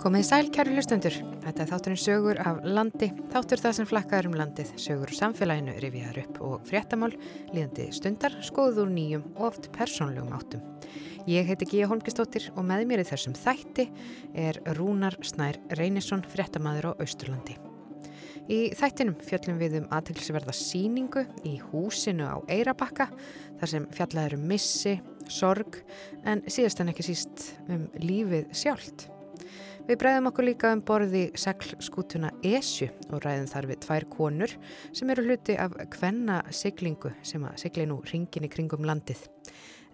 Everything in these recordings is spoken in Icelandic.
Komið sæl, kæru hlustundur. Þetta er þátturinn sögur af landi, þáttur það sem flakkaður um landið, sögur samfélaginu rifiðar upp og fréttamál, líðandi stundar, skoður úr nýjum og oft persónlegum áttum. Ég heiti Gíja Holmgistóttir og með mér í þessum þætti er Rúnar Snær Reynisson, fréttamaður á Austurlandi. Í þættinum fjöllum við um aðtilsverða síningu í húsinu á Eirabakka, þar sem fjallaður um missi, sorg, en síðast en ekki síst um lífið sjálft. Við bregðum okkur líka um borði seglskútuna Esju og ræðum þar við tvær konur sem eru hluti af hvenna siglingu sem að sigli nú ringin í kringum landið.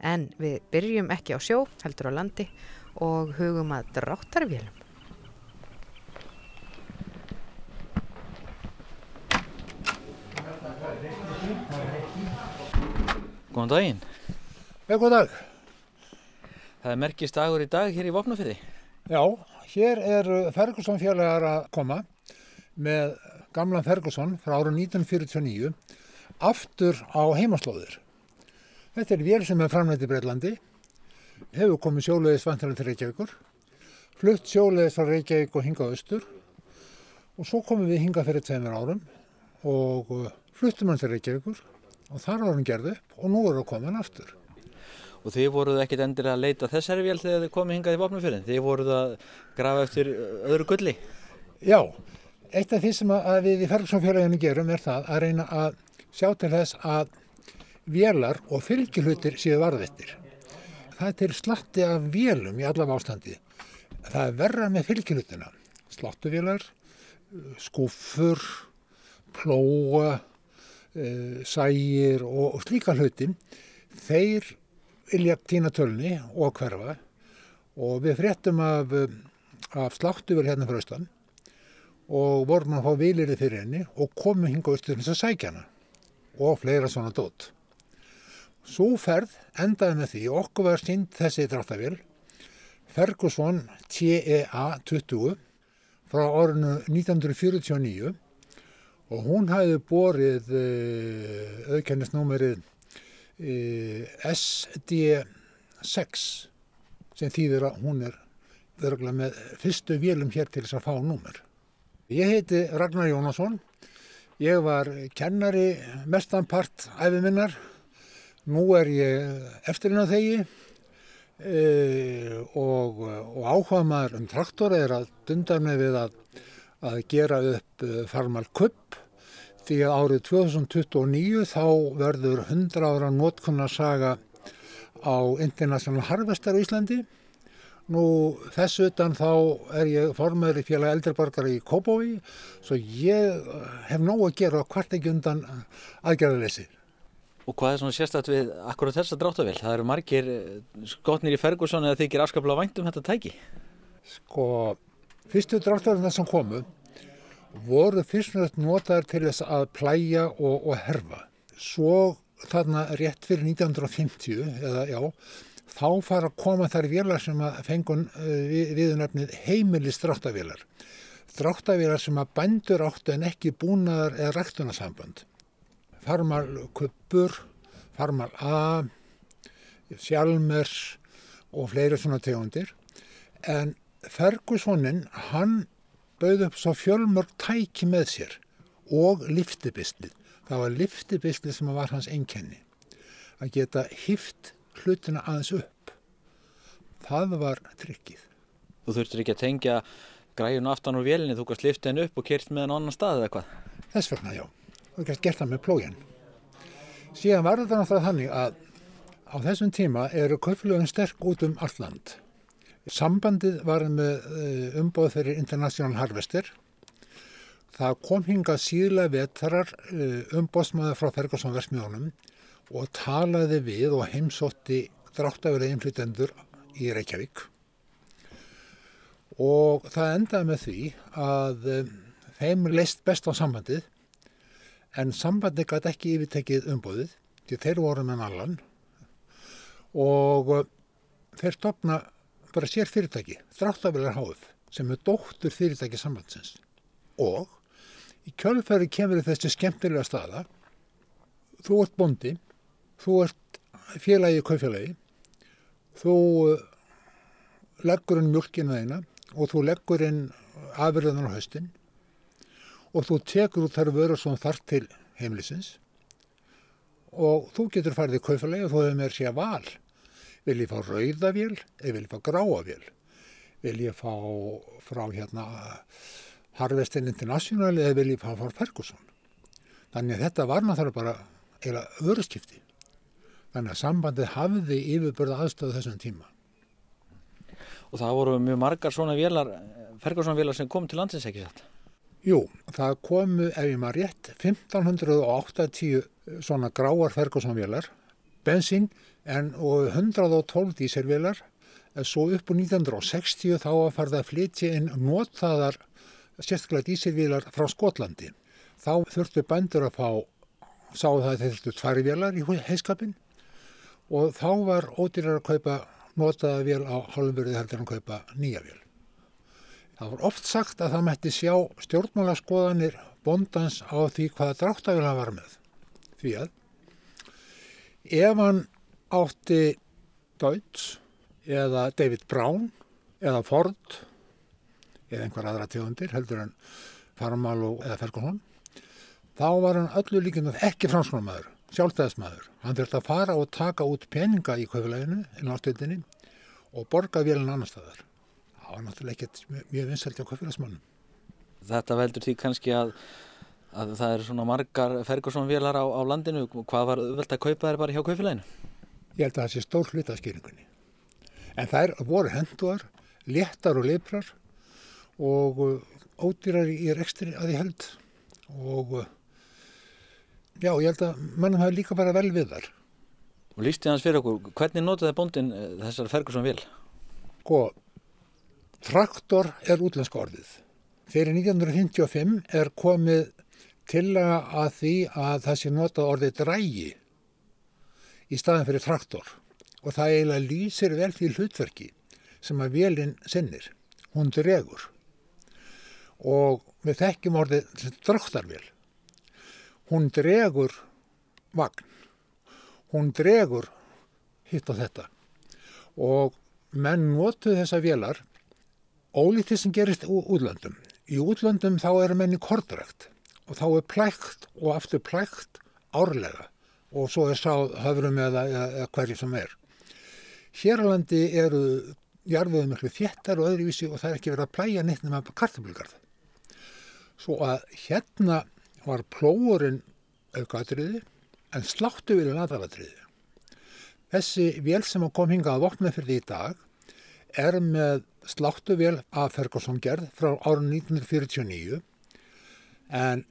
En við byrjum ekki á sjó, heldur á landi og hugum að dráttarvélum. Góðan daginn. Já, góð dag. Það er merkist dagur í dag hér í Vopnafyrði. Já, hér er Ferguson félagar að koma með gamlan Ferguson frá ára 1949 aftur á heimaslóðir. Þetta er vél sem er framleitt í Breitlandi, hefur komið sjóleiðis vantilega til Reykjavíkur, flutt sjóleiðis frá Reykjavík og hingað austur og svo komum við hingað fyrir tveimur árum og fluttum hann til Reykjavíkur og þar var hann gerð upp og nú er það komin aftur. Og þið voruð ekkit endilega að leita þessari vél þegar þið komið hingað í Vopnafyrðin. Þið voruð að grafa eftir öðru gulli. Já, eitt af því sem að við í Ferguson-félaginu gerum er það að reyna að sjá til þess að vélar og fylgjuhlutir séu varðvettir. Það er til slatti af vélum í allavega ástandi. Það er verra með fylgjuhlutina. Sláttuvélar, skúfur, plóa, sægir og, og slíka hluti. Þeir vilja týna tölni og hverfa og við fréttum af, af sláttuvel hérna frá austan og vorum að fá vilirði fyrir henni og komum hinga austur þess að sækja hana og fleira svona dót. Svo ferð endaði með því okkur var sínd þessi dráttavél Ferguson TEA 20 frá orðinu 1949 og hún hafði borið auðkennisnúmerið SD6 sem þýðir að hún er örgulega með fyrstu vélum hér til þess að fá númer. Ég heiti Ragnar Jónasson, ég var kennari mestanpart æfið minnar, nú er ég eftirinn á þegi e, og, og áhuga maður um traktor er að dundar með við að, að gera upp farmal kupp því að árið 2029 þá verður 100 ára notkunnarsaga á International Harvester í Íslandi. Nú þess utan þá er ég formöður í félag eldriborgar í Kópói svo ég hef nóg að gera hvart ekki undan aðgerðarleysi. Og hvað er svona sérstætt við akkurat þessa dráttavél? Það eru margir skotnir í Ferguson eða þykir afskaplega vænt um þetta tæki? Sko, fyrstu dráttavél sem komu voru fyrst og næst notaður til þess að plæja og, og herfa. Svo þarna rétt fyrir 1950 eða já, þá fara að koma þær vélar sem að fengun uh, við, viðunarfnið heimilis dráttavélar. Dráttavélar sem að bændur áttu en ekki búnaðar eða ræktunarsamband. Farmal Kuppur, Farmal A, Sjálmers og fleiri svona tegundir. En Fergusonin, hann bauð upp svo fjölmörg tæki með sér og liftibislið. Það var liftibislið sem var hans einkenni. Að geta hift hlutina aðeins upp. Það var tryggið. Þú þurftur ekki að tengja græjun aftan úr vélinni, þú kannst lifta henni upp og kert með henn annan stað eða hvað? Þess vegna já. Þú kannst gert það með plógin. Síðan var þetta náttúrulega þannig að á þessum tíma eru kaupflögun sterk út um allt land. Sambandið var með umbóð fyrir International Harvester. Það kom hingað síðlega vetrar umbóðsmaður frá Ferguson Versmjónum og talaði við og heimsótti dráttaverið innflytendur í Reykjavík. Og það endaði með því að þeim leist best á sambandið en sambandið gæti ekki yfirtekið umbóðið því þeir voru með allan og þeir stopna bara sér fyrirtæki, þráttavelar HF, sem er dóttur fyrirtæki sambandsins. Og í kjölfæri kemur þessi skemmtilega staða, þú ert bondi, þú ert félagi í kaufélagi, þú leggur um mjölkinu þeina, og þú leggur inn afurðunar á höstin og þú tekur út þar vörur sem þarf til heimlisins og þú getur farið í kaufalegi og þú hefur með sér val. Vil ég fá rauðavél eða vil ég fá gráavél? Vil ég fá frá hérna Harvestin International eða vil ég fá frá Ferguson? Þannig að þetta var náttúrulega bara eila öruskipti. Þannig að sambandið hafði yfirbörða aðstöðu þessum tíma. Og það voru mjög margar svona vélar, Ferguson vélar sem kom til landsins ekki satt? Jú, það komu, ef ég maður rétt, 1580 svona gráar Ferguson vélar, bensín en, og 112 díservélar. Svo upp úr 1960 þá var farið að flytja inn notaðar sérstaklega díservélar frá Skotlandi. Þá þurftu bændur að fá, sáu það að þurftu tvær vélar í heiskapin og þá var ódýrar að kaupa notaða vél á hálfumverði heldur en kaupa nýja vél. Það var oft sagt að það mætti sjá stjórnmálaskoðanir bondans á því hvaða dráttavél hann var með. Því að ef hann átti Deutz eða David Brown eða Ford eða einhver aðra tegundir heldur en Farmal eða Ferguson þá var hann öllu líkinu ekki franskonumæður, sjálfstæðismæður. Hann þurfti að fara og taka út peninga í kaufuleginu, inn á stöðinni og borga vélun annar staðar. Það var náttúrulega ekkert mjög vinsalt á kaufulegsmannum. Þetta veldur því kannski að, að það er svona margar Ferguson vélar á, á landinu. Hvað var velt að kaupa þær bara hjá kaufuleginu? Ég held að það sé stór hlutaskýringunni. En þær voru henduar, léttar og leiprar og ódýrar í rekstri að ég held og já, ég held að mannum hafi líka bara vel við þar. Og lísti hans fyrir okkur, hvernig notaði bóndin þessar Ferguson vél? Sko, traktor er útlenska orðið. Fyrir 1955 er komið tillaga að því að það sé notað orðið drægi í staðin fyrir traktor og það eiginlega lýsir vel því hlutverki sem að vélinn sinnir. Hún dregur og við þekkjum orðið dráttarvél. Hún dregur vagn, hún dregur hitt og þetta og menn notuð þessa vélar ólítið sem gerist útlöndum. Í útlöndum þá eru menni kortrækt og þá er plækt og aftur plækt árlega og svo er sáð höfrum eða, eða hverju sem er. Hér á landi eru jarfiðu miklu þéttar og öðruvísi og það er ekki verið að plæja neitt nema kartablugarð. Svo að hérna var plóurinn aukaðatriði en sláttu vilja ladaratriði. Þessi vél sem kom hingað að vopna fyrir því í dag er með sláttuvél af Ferguson gerð frá árun 1949 en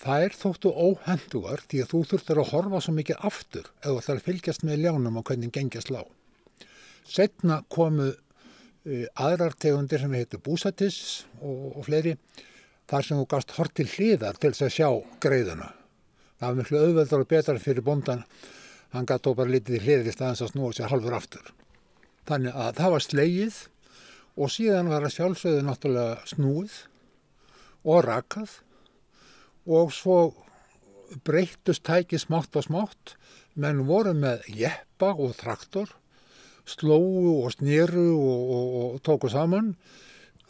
þær þóttu óhendugar því að þú þurftur að horfa svo mikið aftur þú ætlar að fylgjast með ljánum og hvernig gengjast lág. Setna komu uh, aðrar tegundir sem heitir búsatis og, og fleiri þar sem þú gafst hort til hliðar til þess að sjá greiðuna. Það var miklu auðveldar og betra fyrir bondan, hann gæti bara litið í hliðir í staðins að snúa sér halvur aftur. Þannig að það var slegið og síðan var að sjálfsögðu náttúrulega snúið og rakað og svo breytust tæki smátt og smátt. Menn voru með jeppa og traktor slóu og snýru og, og, og tóku saman.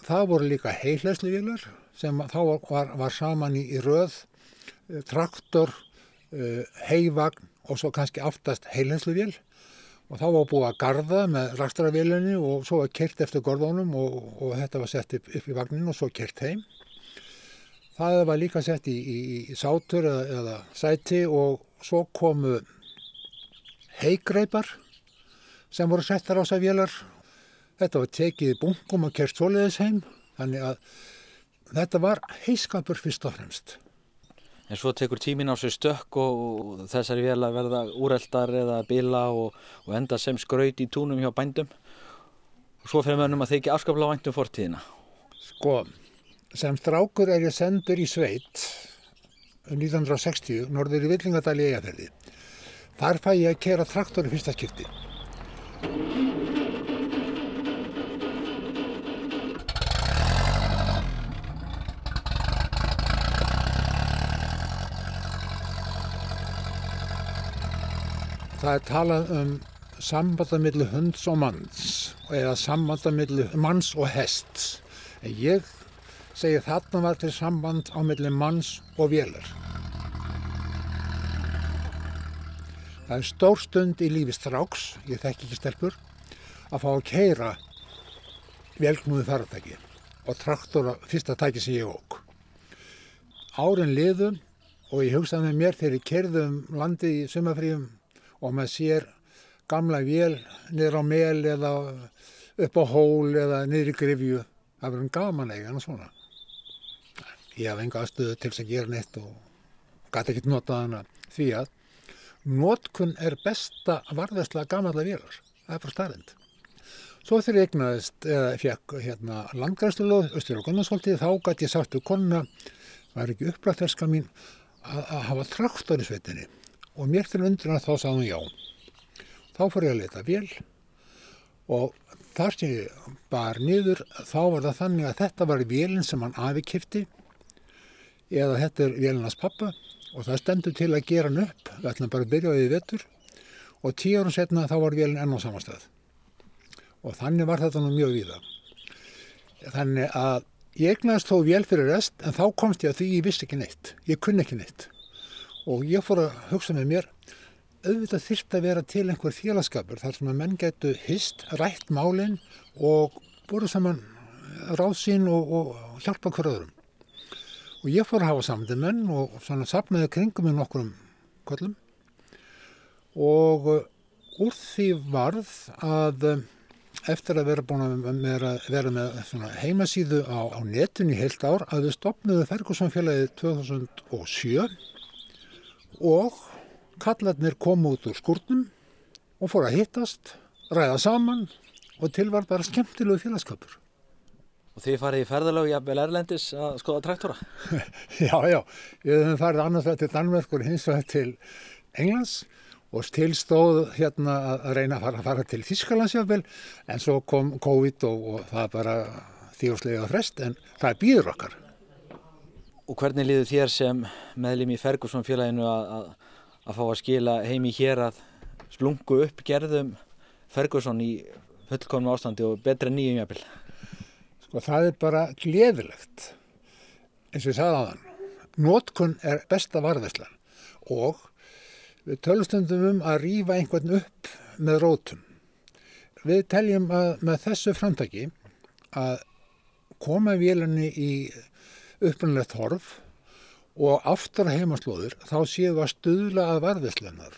Það voru líka heilesluvílar sem þá var, var saman í, í röð traktor heivagn og svo kannski aftast heilesluvíl og þá var búið að garda með rakstravélinni og svo var kert eftir gorðunum og, og þetta var sett upp, upp í vagnin og svo kert heim Það var líka sett í, í, í sátur eða, eða sæti og svo komu heigreipar sem voru settar á þess að vélar. Þetta var tekið í bunkum og kerst svoleiðis heim. Þannig að þetta var heiskapur fyrst og fremst. En svo tekur tímin á sig stökk og þessari vél að verða úreldar eða bila og, og enda sem skraut í túnum hjá bændum. Og svo fyrir mönnum að þeir ekki afskaplega væntum fortíðina. Sko, sem strákur er ég sendur í sveit 1960 norður í Villingadal í Eiaferði. Þar fæ ég að kera traktor í fyrsta skipti. Það er talað um sambandamillu hunds og manns eða sambandamillu manns og hests. En ég segi þarna var til samband á milli manns og vélar. Það er stór stund í lífi stráks, ég þekk ekki stelpur, að fá að keira velknúði faratæki og traktora fyrsta tæki sem ég óg. Árin liðum og ég hugsaði með mér þegar ég kerði um landi í sumafríum og maður sér gamla vél niður á mel eða upp á hól eða niður í grifju. Það verður gaman eigan og svona. Ég haf enga aðstöðu til að gera neitt og gæti ekkert notað hana því að notkun er besta varðastlega gamanlega vélar. Það er bara starrend. Svo þegar ég egnaðist, eða fekk hérna landgræðslulóð, Östur og Gunnarsholtið, þá gæti ég sagt við konuna, var ekki upplætterska mín, að, að hafa traktor í svetinni. Og mér til undruna þá sagði hún já. Þá fór ég að leta vél og þar sem ég bar niður, þá var það þannig að þetta var vélinn sem hann afikifti eða þetta er vélinnast pappa og það stendur til að gera hann upp, við ætlum bara að byrja því vettur og tíu árum setna þá var vélinn enn á samastað og þannig var þetta nú mjög víða. Þannig að ég egnaðist þó vel fyrir rest en þá komst ég að því ég vissi ekki neitt, ég kunni ekki neitt. Og ég fór að hugsa með mér auðvitað þyrst að vera til einhver félagskapur þar sem að menn getu hist, rætt málinn og búið saman ráð sín og, og hjálpa hverjum. Og ég fór að hafa samtið menn og svona sapnaði kringum með nokkrum kvöllum og úr því varð að eftir að vera búin að vera, vera með heimasíðu á, á netun í heilt ár að við stopnuðu Ferguson félagið 2007 og kallarnir kom út úr skurnum og fór að hittast, ræða saman og til var bara skemmtilegu félagskapur. Og þið farið í ferðalög jafnvel Erlendis að skoða traktora? já, já, við höfum farið annars vegar til Danmörk og hins vegar til Englands og tilstóð hérna að reyna að fara, að fara til Þískalandsjafnvel en svo kom COVID og, og það bara þjóðslega frest en það býður okkar. Og hvernig liður þér sem meðlum í Ferguson félaginu að, að, að fá að skila heimi hér að splungu upp gerðum Ferguson í fullkonum ástandi og betra nýjum jafnvel? Sko það er bara gleðilegt eins og ég sagði á þann. Nótkun er besta varðislan og Við tölustundum um að rýfa einhvern upp með rótum. Við teljum að með þessu framtaki að koma vélinni í upprannlegt horf og aftur heimaslóður þá séum við að stuðla að varðislennar.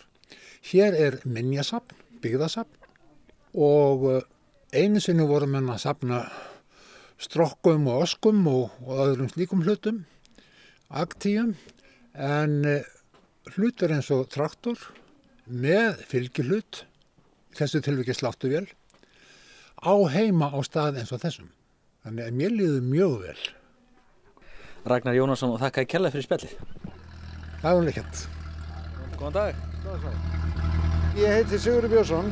Hér er minnjasapn, byggðasapn og einu sinni vorum við að sapna strokkum og oskum og, og öðrum slíkum hlutum, aktíum, en hlutur eins og traktor með fylgihlut, þessu tilvikið sláttuvél, á heima á stað eins og þessum. Þannig að mér liður mjög vel. Ragnar Jónasson og þakka í kella fyrir spjallið. Það er leikjant. Góðan dag. Ég heiti Sigurður Björnsson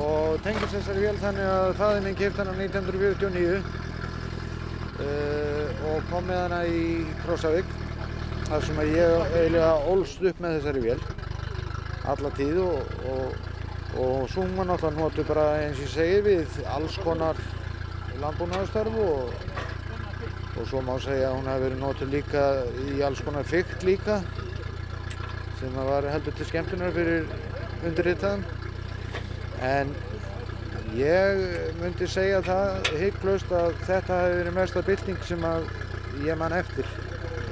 og tengis þessari vél þannig að þaðinn keipt hana 1949 uh, og kom með hana í Krossavík þar sem ég eiginlega ólst upp með þessari vél alla tíð og, og, og maður náttúrulega notur bara eins ég segir við alls konar landbúnaðarstörf og, og svo má segja að hún hefði verið notur líka í alls konar fyrkt líka sem var heldur til skemmtunar fyrir undirritaðum en ég myndi segja það hygglust að þetta hefði verið mesta bylting sem að ég man eftir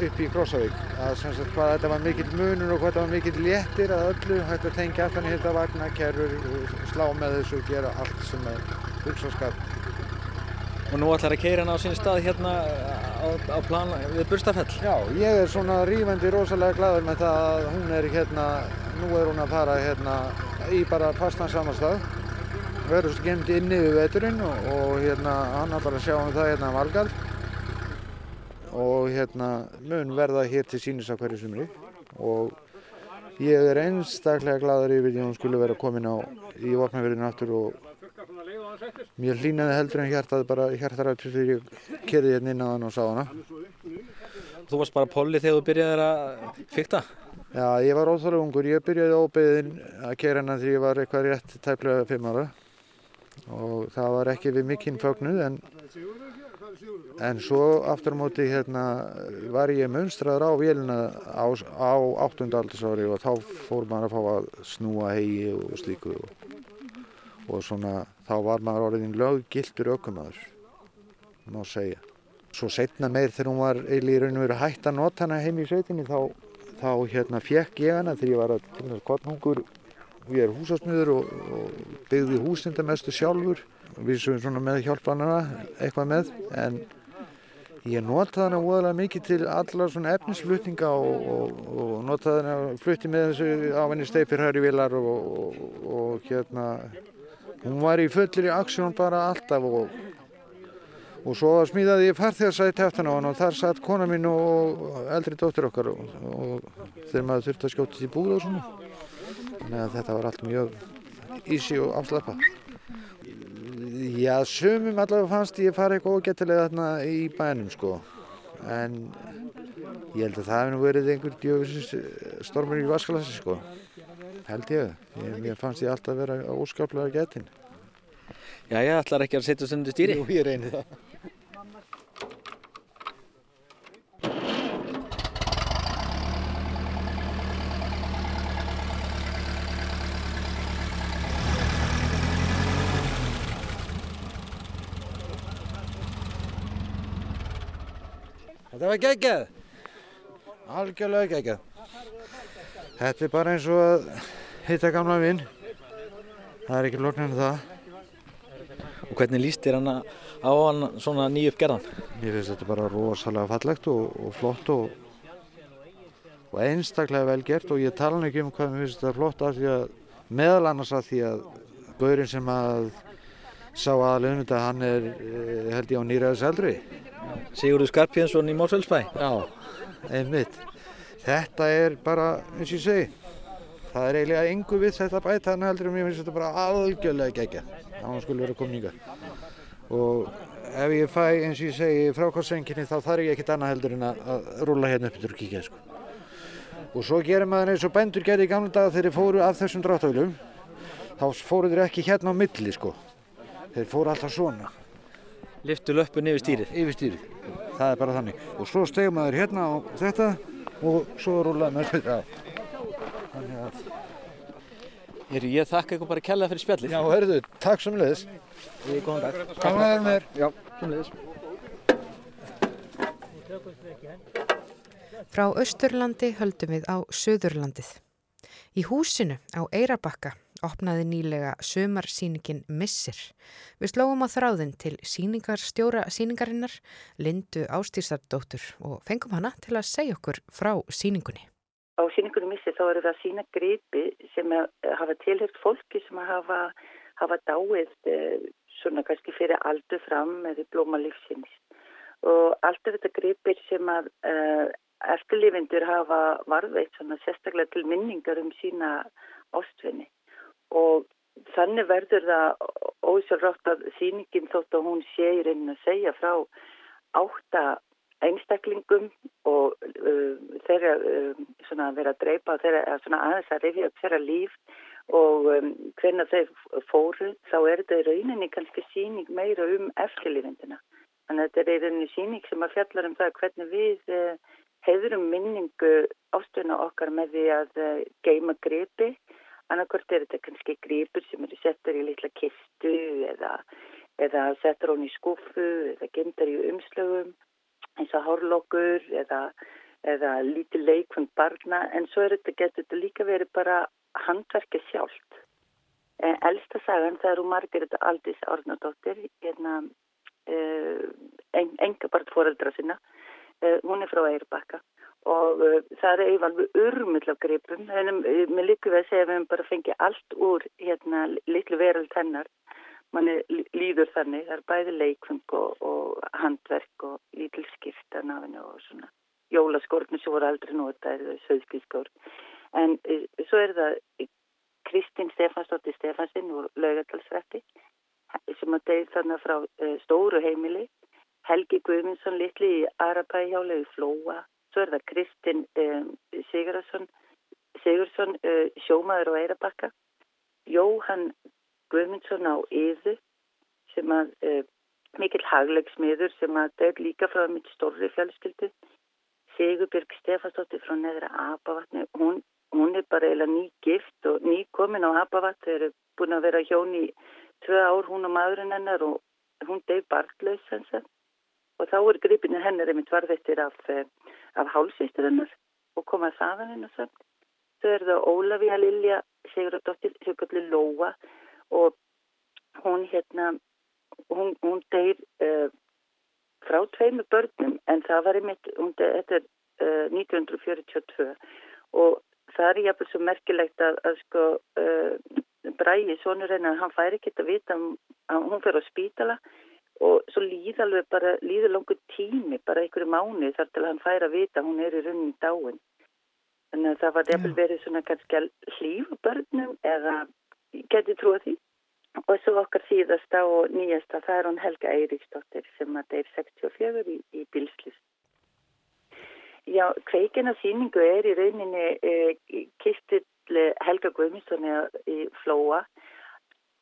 upp í Krossavík að sagt hvað þetta var mikill munur og hvað þetta var mikill léttir að öllu hægt að tengja aftan í þetta vagna, kerfur, slá með þessu og gera allt sem er hugsaskap. Og nú ætlar að keira hana á sín stað hérna á, á plan við Burstafell? Já, ég er svona rífandi rosalega gladur með það að hún er hérna, nú er hún að fara hérna í bara fastan samanstað. Verður skemmt inni við veturinn og, og hérna hann ætlar að sjá um það hérna valgald og hérna mun verða hér til sínis á hverju sumri. Og ég er einstaklega gladur yfir því að hún skulle vera komin á í vopnaverðinu aftur og mér hlýnaði heldur en hjartaði bara hjartarættur þegar ég kerði hérna inn á hann og sá hana. Þú varst bara polli þegar þú byrjaði að fykta? Já, ég var óþálega ungur. Ég byrjaði óbeðin að kera hennar þegar ég var eitthvað rétt tæplega fimm ára og það var ekki við mikinn fögnuð en, en svo aftur á móti hérna var ég munstraður á vélina á, á áttundaldarsári og þá fór maður að fá að snúa hegi og slíku og, og svona þá var maður orðin löggiltur ökumæður, má segja. Svo setna meir þegar hún var eiginlega í raun og veru hægt að nota hana heim í sveitinni þá, þá hérna fekk ég hana þegar ég var að til þess kottnungur ég er húsasmiður og, og byggði húsinda mestu sjálfur. Við sem svona með hjálpanana eitthvað með. En ég notaði hana óaðlega mikið til allar svona efnisflutninga og, og, og notaði hana flutti með þessu á henni steipirhæri vilar og hérna hún var í fullir í aksjón bara alltaf og og svo smíðaði ég farþegarsæti eftir hann og þar satt kona mín og eldri dóttir okkar og, og þegar maður þurfti að skjóta til búð og svona. Þannig að þetta var allt mjög ísi og afslappa. Já, sumum allavega fannst ég fara eitthvað ógættilega þarna í bænum sko. En ég held að það hefði nú verið einhver djöfisins stormur í vaskalasi sko. Held ég, ég fannst ég alltaf vera óskaplega gætin Já, ég ætlar ekki að setja stundu stýri. Jú, ég reyni það Þetta var geggjað. Algjörlega geggjað. Þetta er bara eins og að hitta gamla vinn. Það er ekki loknar en það. Og hvernig líst þér hann á hann svona nýjuppgerðan? Mér finnst þetta bara rosalega fallegt og, og flott og, og einstaklega vel gert og ég tala ekki um hvað mér finnst þetta flott af því að meðal annars af því að gaurinn sem að sá aðalunum þetta hann er eh, held ég á nýraðis eldri. Sigurður Skarpjensson í Mórsfellsbæ? Já, einmitt. Þetta er bara, eins og ég segi, það er eiginlega engu við þetta bæta hann heldur og mér finnst þetta bara algjörlega gegja. Það hann skulle vera komin ykkar. Og ef ég fæ, eins og ég segi, frákváðsenginni þá þarf ég ekkert annað heldur en að, að rúla hérna upp yfir og kíkja, sko. Og svo gerir maður eins og bændur gerði í gamla daga þegar þeir fóru af þessum dráttavölum. Þá fóru þeir ekki hérna á milli, sko. Þeir fóru alltaf svona. Liftu löppun yfir stýrið? Yfir stýrið. Það er bara þannig. Og svo stegum maður hérna á þetta og svo rúlaði maður þetta. Þannig að... Heru, ég þakka ykkur bara kella fyrir spjallið. Já, hörðu, takk sem leiðis. Við góðan dag. Vera með þér. Já, sem leiðis. Frá Östurlandi höldum við á Suðurlandið. Í húsinu á Eirabakka opnaði nýlega sömarsýningin Missir. Við slóum á þráðin til síningarstjóra síningarinnar Lindu Ástísardóttur og fengum hana til að segja okkur frá síningunni. Á síningunni Missir þá eru það að sína gripi sem hafa tilhört fólki sem hafa, hafa dáið svona kannski fyrir aldur fram eða blóma lífsins. Og allt er þetta gripir sem að uh, eftirlifindur hafa varðveitt svona sérstaklega til minningar um sína ástvinni og þannig verður það ósjálfrátt að síningin þótt að hún sé í reynin að segja frá átta einstaklingum og uh, þeirra uh, svona að vera að dreipa þeirra svona aðeins að rifja upp þeirra líf og um, hvernig þeir fóru þá er þetta í rauninni kannski síning meira um eftirlifindina. Þannig að þetta er í rauninni síning sem að fjallar um það hvernig við uh, heiðurum minningu ástöðuna okkar með því að geima gripi annarkort er þetta kannski gripur sem eru settar í litla kistu eða, eða settar hún í skuffu eða gemdar í umslögum eins og hárlokkur eða, eða lítið leikfund barna en svo er þetta getur þetta líka verið bara handverkið sjálft. Elsta sagan það eru Margaret Aldís Árnardóttir hérna uh, en, enga bara fóreldra sinna uh, hún er frá Eirbakka og uh, það er alveg urmull af gripum. Um, mér líkur við að segja að við hefum bara fengið allt úr hérna litlu veröld hennar. Manni líður þannig, það er bæði leikfung og, og handverk og lítil skipta nafinu og svona jólaskórnir sem voru aldrei notaði söðskískór en uh, svo er það Kristín Stefansdóttir Stefansinn og laugadalsrætti sem að deyð þarna frá uh, stóru heimili. Helgi Guðmundsson litli í Arabæhjálega í Flóa, svo er það Kristinn um, Sigurðarsson, Sigursson uh, sjómaður og eirabakka, Jóhann Guðmundsson á Yðu sem að uh, mikill haglegsmiður sem að er líka frá mitt stórri fjölskyldu. Sigurbjörg Stefansdóttir frá neðra Abavatni, hún, hún er bara eiginlega ný gift og ný komin á Abavatni, þau eru búin að vera hjón í tvö ár hún og maðurinn hennar og hún deyf barndlaus hans og þá er gripinu hennar einmitt varðettir af, eh, af hálsýstur hennar og komað þaðan hennar samt. Þau eru það Ólafíja Lilja Sigurðardóttir, Sigurðardóttir Lóa og hún hérna, hún, hún deyr uh, frá tveimu börnum en það var einmitt, þetta er uh, 1942 og það er jáfnveg svo merkilegt að, að sko uh, Bræi, sonur hennar, hann fær ekki að vita að hún fer á spítala og svo líð alveg bara, líður langur tími, bara einhverju mánu þar til hann fær að vita að hún er í raunin dáin. Þannig að það var jafnveg verið svona kannski hlýf börnum eða geti trúið því. Og svo okkar síðasta og nýjasta, það er hún Helga Eiríksdóttir sem að það er 64 í, í bilslist. Já, kveikin af síningu er í rauninni e, kistill Helga Guðmundssoni í Flóa.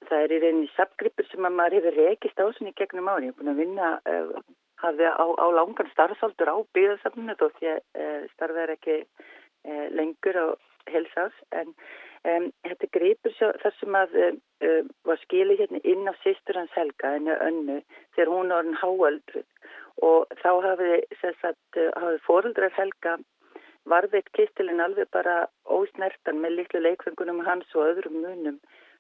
Það er í rauninni sapgripur sem að maður hefur rekist á svona í gegnum ári. Ég er búin að vinna, e, hafði á, á langan starfsaldur á byggðarsafninu þó því að e, starfið er ekki lengur á helsás en Um, þetta greipur svo þar sem að uh, var skilið hérna inn á sýstur hans Helga, henni önnu, þegar hún var hann háaldruð og þá hafið, uh, hafið fóruldrar Helga varðveitt kistilinn alveg bara ósnertan með litlu leikfengunum hans og öðrum munum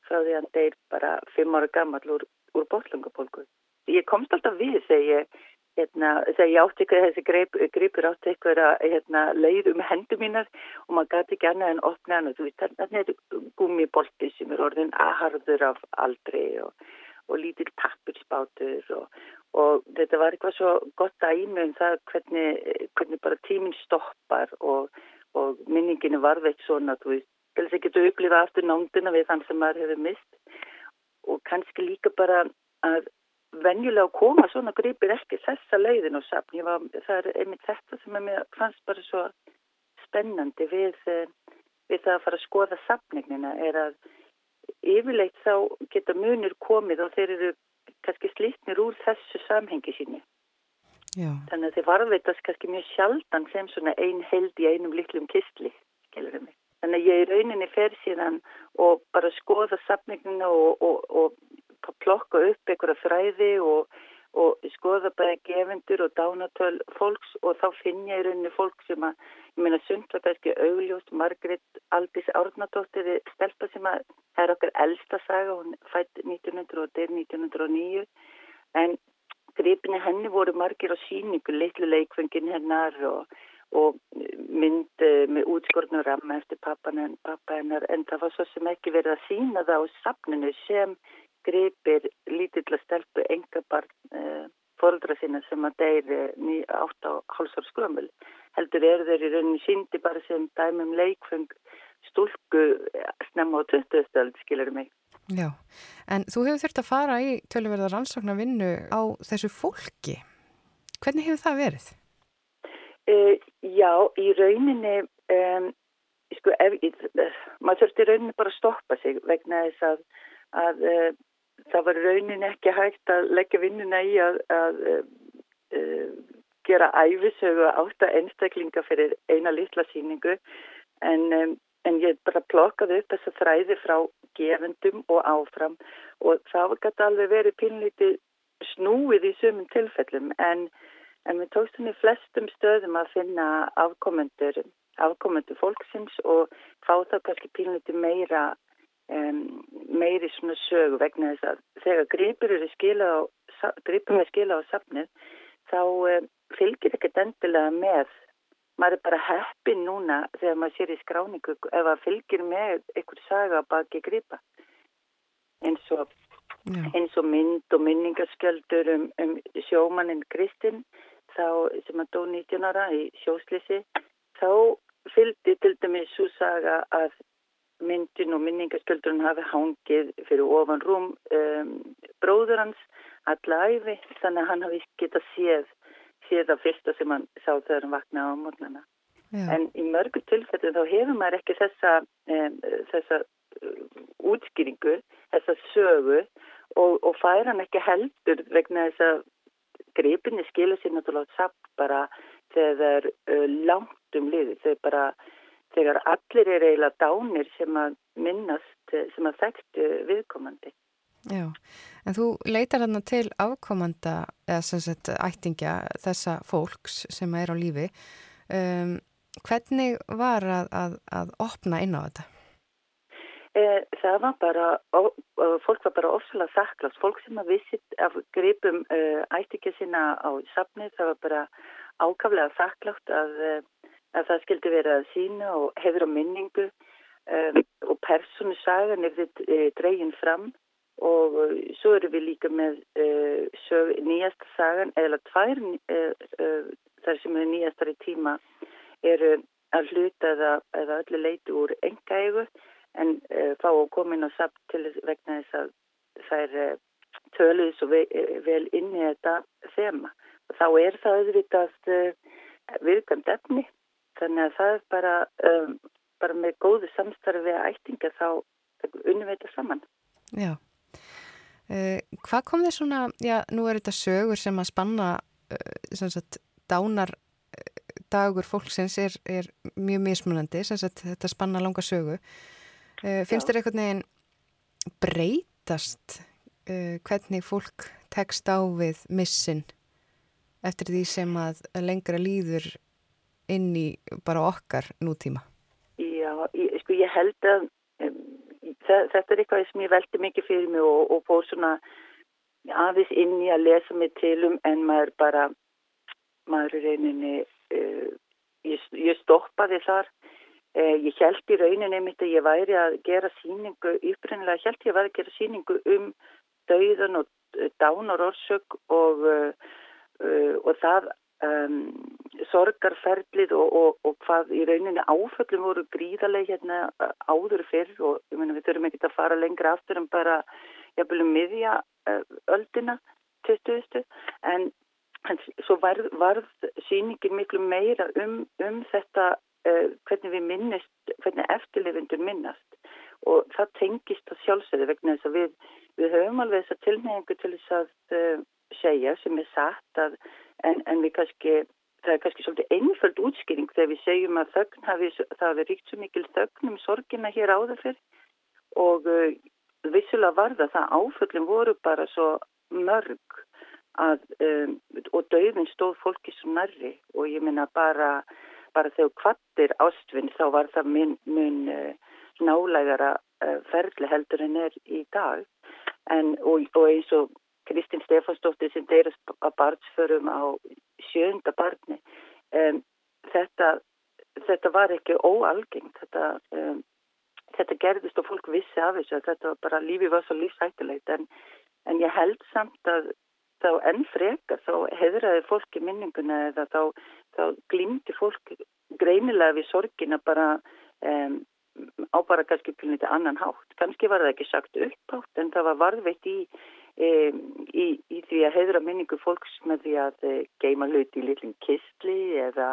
frá því hann deyr bara fimm ára gammal úr, úr botlungapólku. Ég komst alltaf við þegar ég hérna, þegar ég átti ykkur þessi greip, greipur átti ykkur að hérna, leið um hendur mínar og maður gæti ekki annað en opna hann og þú veist, þannig er þetta gummibolti sem er orðin aðharður af aldrei og, og lítill pappurspátur og, og þetta var eitthvað svo gott að ímjögum það hvernig, hvernig bara tíminn stoppar og, og minninginu varveitt svona, þú veist, til þess að geta upplifað aftur nándina við þann sem maður hefur mist og kannski líka bara að venjulega koma svona gripir ekki þessa leiðin og sapn. Var, það er einmitt þetta sem mér fannst bara svo spennandi við, eh, við það að fara að skoða sapningnina er að yfirleitt þá geta munir komið og þeir eru kannski slítnir úr þessu samhengi síni. Já. Þannig að þeir varveitast kannski mjög sjaldan sem svona ein held í einum litlum kistli, skilur mig. Þannig að ég í rauninni fer síðan og bara skoða sapningnina og, og, og plokka upp einhverja fræði og, og skoða bara gefendur og dánatöl fólks og þá finn ég í rauninni fólk sem að, ég meina sund var kannski augljóst, Margrit Aldís Árnadóttir stelpa sem að það er okkar eldsta saga, hún fætt 1900 og deyr 1909 en gripinni henni voru margir á síningu, litlu leikfengin hennar og, og mynd með útskornu ramma eftir pappa hennar en það var svo sem ekki verið að sína það á safninu sem gripir lítilla stelpu engabarn eh, fóldra sinna sem að deyri átt á hálsar skrömmul. Heldur eru þeir í rauninni síndi bara sem dæmum leikfeng stúlku eh, snemma á 20. stöld, skilur mig. Já, en þú hefur þurft að fara í tölverða rannsóknar vinnu á þessu fólki. Hvernig hefur það verið? Uh, já, í rauninni, um, sko, ef, maður þurfti í rauninni bara að stoppa sig vegna þess að, að uh, það var raunin ekki hægt að leggja vinnuna í að, að uh, gera æfisögu átt að einstaklinga fyrir eina litla síningu en, um, en ég bara plokkaði upp þessa þræði frá gefendum og áfram. Og það gæti alveg verið pínlítið snúið í sumum tilfellum. En, en við tókstum í flestum stöðum að finna afkomendur afkomendur fólksins og fá það kannski pínlítið meira um, meiri svona sögu vegna þess að þegar gripur eru skila á, gripur er skila á safnið þá um, fylgir ekkert endilega með. Maður er bara heppin núna þegar maður sér í skráningu ef að fylgir með einhver saga baki gripa. Eins og, eins og mynd og minningaskjöldur um, um sjómaninn Kristinn þá sem að dó 19 ára í sjóslisi þá fylgdi til dæmis svo saga að myndin og minningaskjöldurinn hafi hangið fyrir ofan rúm um, bróður hans alla æfi þannig að hann hafi geta séð séð það fyrsta sem hann sá þegar hann vaknaði á mornana. En í mörgu tilfellum þá hefur maður ekki þessa, um, þessa útskýringu, þessa sögu og, og fær hann ekki heldur vegna þess að gripinni skilja sér náttúrulega samt bara þegar uh, langt um liði. Þegar, bara, þegar allir er eiginlega dánir sem að minnast, sem að þekktu viðkomandi. Já, en þú leitar hérna til afkomanda eða sem sagt ættingja þessa fólks sem er á lífi. Um, hvernig var að, að, að opna inn á þetta? Eh, það var bara, fólk var bara ofsalega þakklátt. Fólk sem að vissit af gripum uh, ættingja sína á safni, það var bara ákaflega þakklátt að, eh, að það skildi vera að sína og hefur á minningu og persónu sagan ef þið dreginn fram. Og svo eru við líka með sög, nýjasta sagan eða tvær þar sem er nýjastar í tíma eru að hluta eða, eða öllu leiti úr engaegu en uh, að koma inn á samt til vegna þess að er uh, töluð svo ve vel inn í þetta þema þá er það auðvitað viðkvæmt efni þannig að það er bara, um, bara með góðu samstarfi að ættinga þá þetta saman. Já. Uh, hvað kom þér svona, já, nú er þetta sögur sem að spanna uh, sagt, dánar uh, dagur fólksins er, er mjög mismunandi, sagt, þetta spanna langa sögu. Finnst þér einhvern veginn breytast hvernig fólk tekst á við missin eftir því sem að lengra líður inn í bara okkar nútíma? Já, ég, sko ég held að um, þetta er eitthvað sem ég veldi mikið fyrir mig og, og fór svona aðeins inn í að lesa mig til um en maður bara maður reyninni uh, ég, ég stoppaði þar ég held í rauninni mitt að ég væri að gera síningu upprænlega held ég að væri að gera síningu um dauðan og uh, dánarorsök og og það um, sorgarferlið og, og, og hvað í rauninni áföllum voru gríðarlega hérna áður fyrr og ég menna við þurfum ekki að fara lengra aftur en bara jafnvel um miðja öldina 20. en, en svo varð, varð síningin miklu meira um, um þetta hvernig við minnist, hvernig eftirlifundur minnast. Og það tengist að sjálfsögðu vegna þess að við, við höfum alveg þessa tilnefingu til þess að uh, segja sem er satt að en, en við kannski, það er kannski svolítið einföld útskýring þegar við segjum að þögn hafi, það hafi ríkt svo mikil þögn um sorgina hér áður fyrr. Og uh, vissulega var það það áföllin voru bara svo mörg að, um, og döðin stóð fólki svo nærri. Og ég minna bara, bara þegar kvattir ástfinn þá var það mun, mun uh, nálægara uh, ferli heldur en er í dag en, og, og eins og Kristinn Stefansdóttir sem deyrast að barnsförum á sjönda barni. Um, þetta, þetta var ekki óalgengt, þetta, um, þetta gerðist og fólk vissi af þessu þetta var bara, lífi var svo lífsættilegt en, en ég held samt að þá enn frekar þá heðraði fólki minninguna eða þá, þá glýmdi fólk greinilega við sorgina bara um, á bara kannski pilniti annan hátt. Kannski var það ekki sagt upphátt en það var varðveitt í í, í því að heidra minningu fólks með því að eh, geima hluti í litlum kistli eða,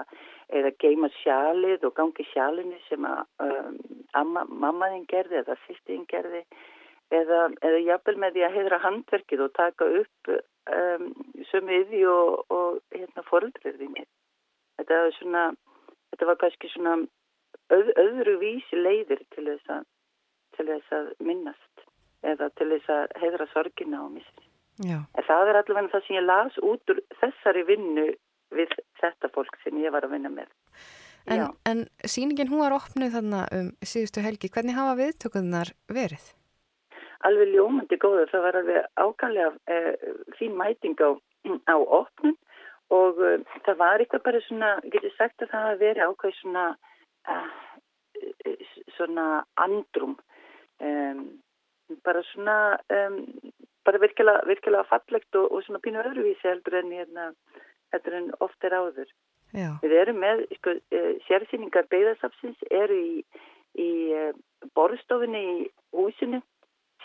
eða geima sjalið og gangi sjalinni sem að um, amma, mammaðinn gerði eða sýstiðinn gerði eða, eða jafnvel með því að heidra handverkið og taka upp um, sömiði og, og hérna, foröldriðinni. Þetta, þetta var kannski svona öð, öðru vísi leiðir til þess að, til þess að minnast eða til þess að heidra sorgina á missi. En það er allavega það sem ég las út úr þessari vinnu við þetta fólk sem ég var að vinna með. En, en síningin hún var opnuð þarna um síðustu helgi. Hvernig hafa viðtökuðnar verið? Alveg ljómandi góður. Það var alveg ákvæmlega eh, fín mæting á, á opnun og eh, það var eitthvað bara svona, getur sagt að það hafa verið ákvæmlega svona, eh, svona andrum. Um, bara svona bara virkilega, virkilega fallegt og, og svona pínu öðruvísi heldur en, hérna, heldur en oft er áður Já. við erum með sko, sérsýningar beigðarsafsins eru í, í borðstofinni í húsinu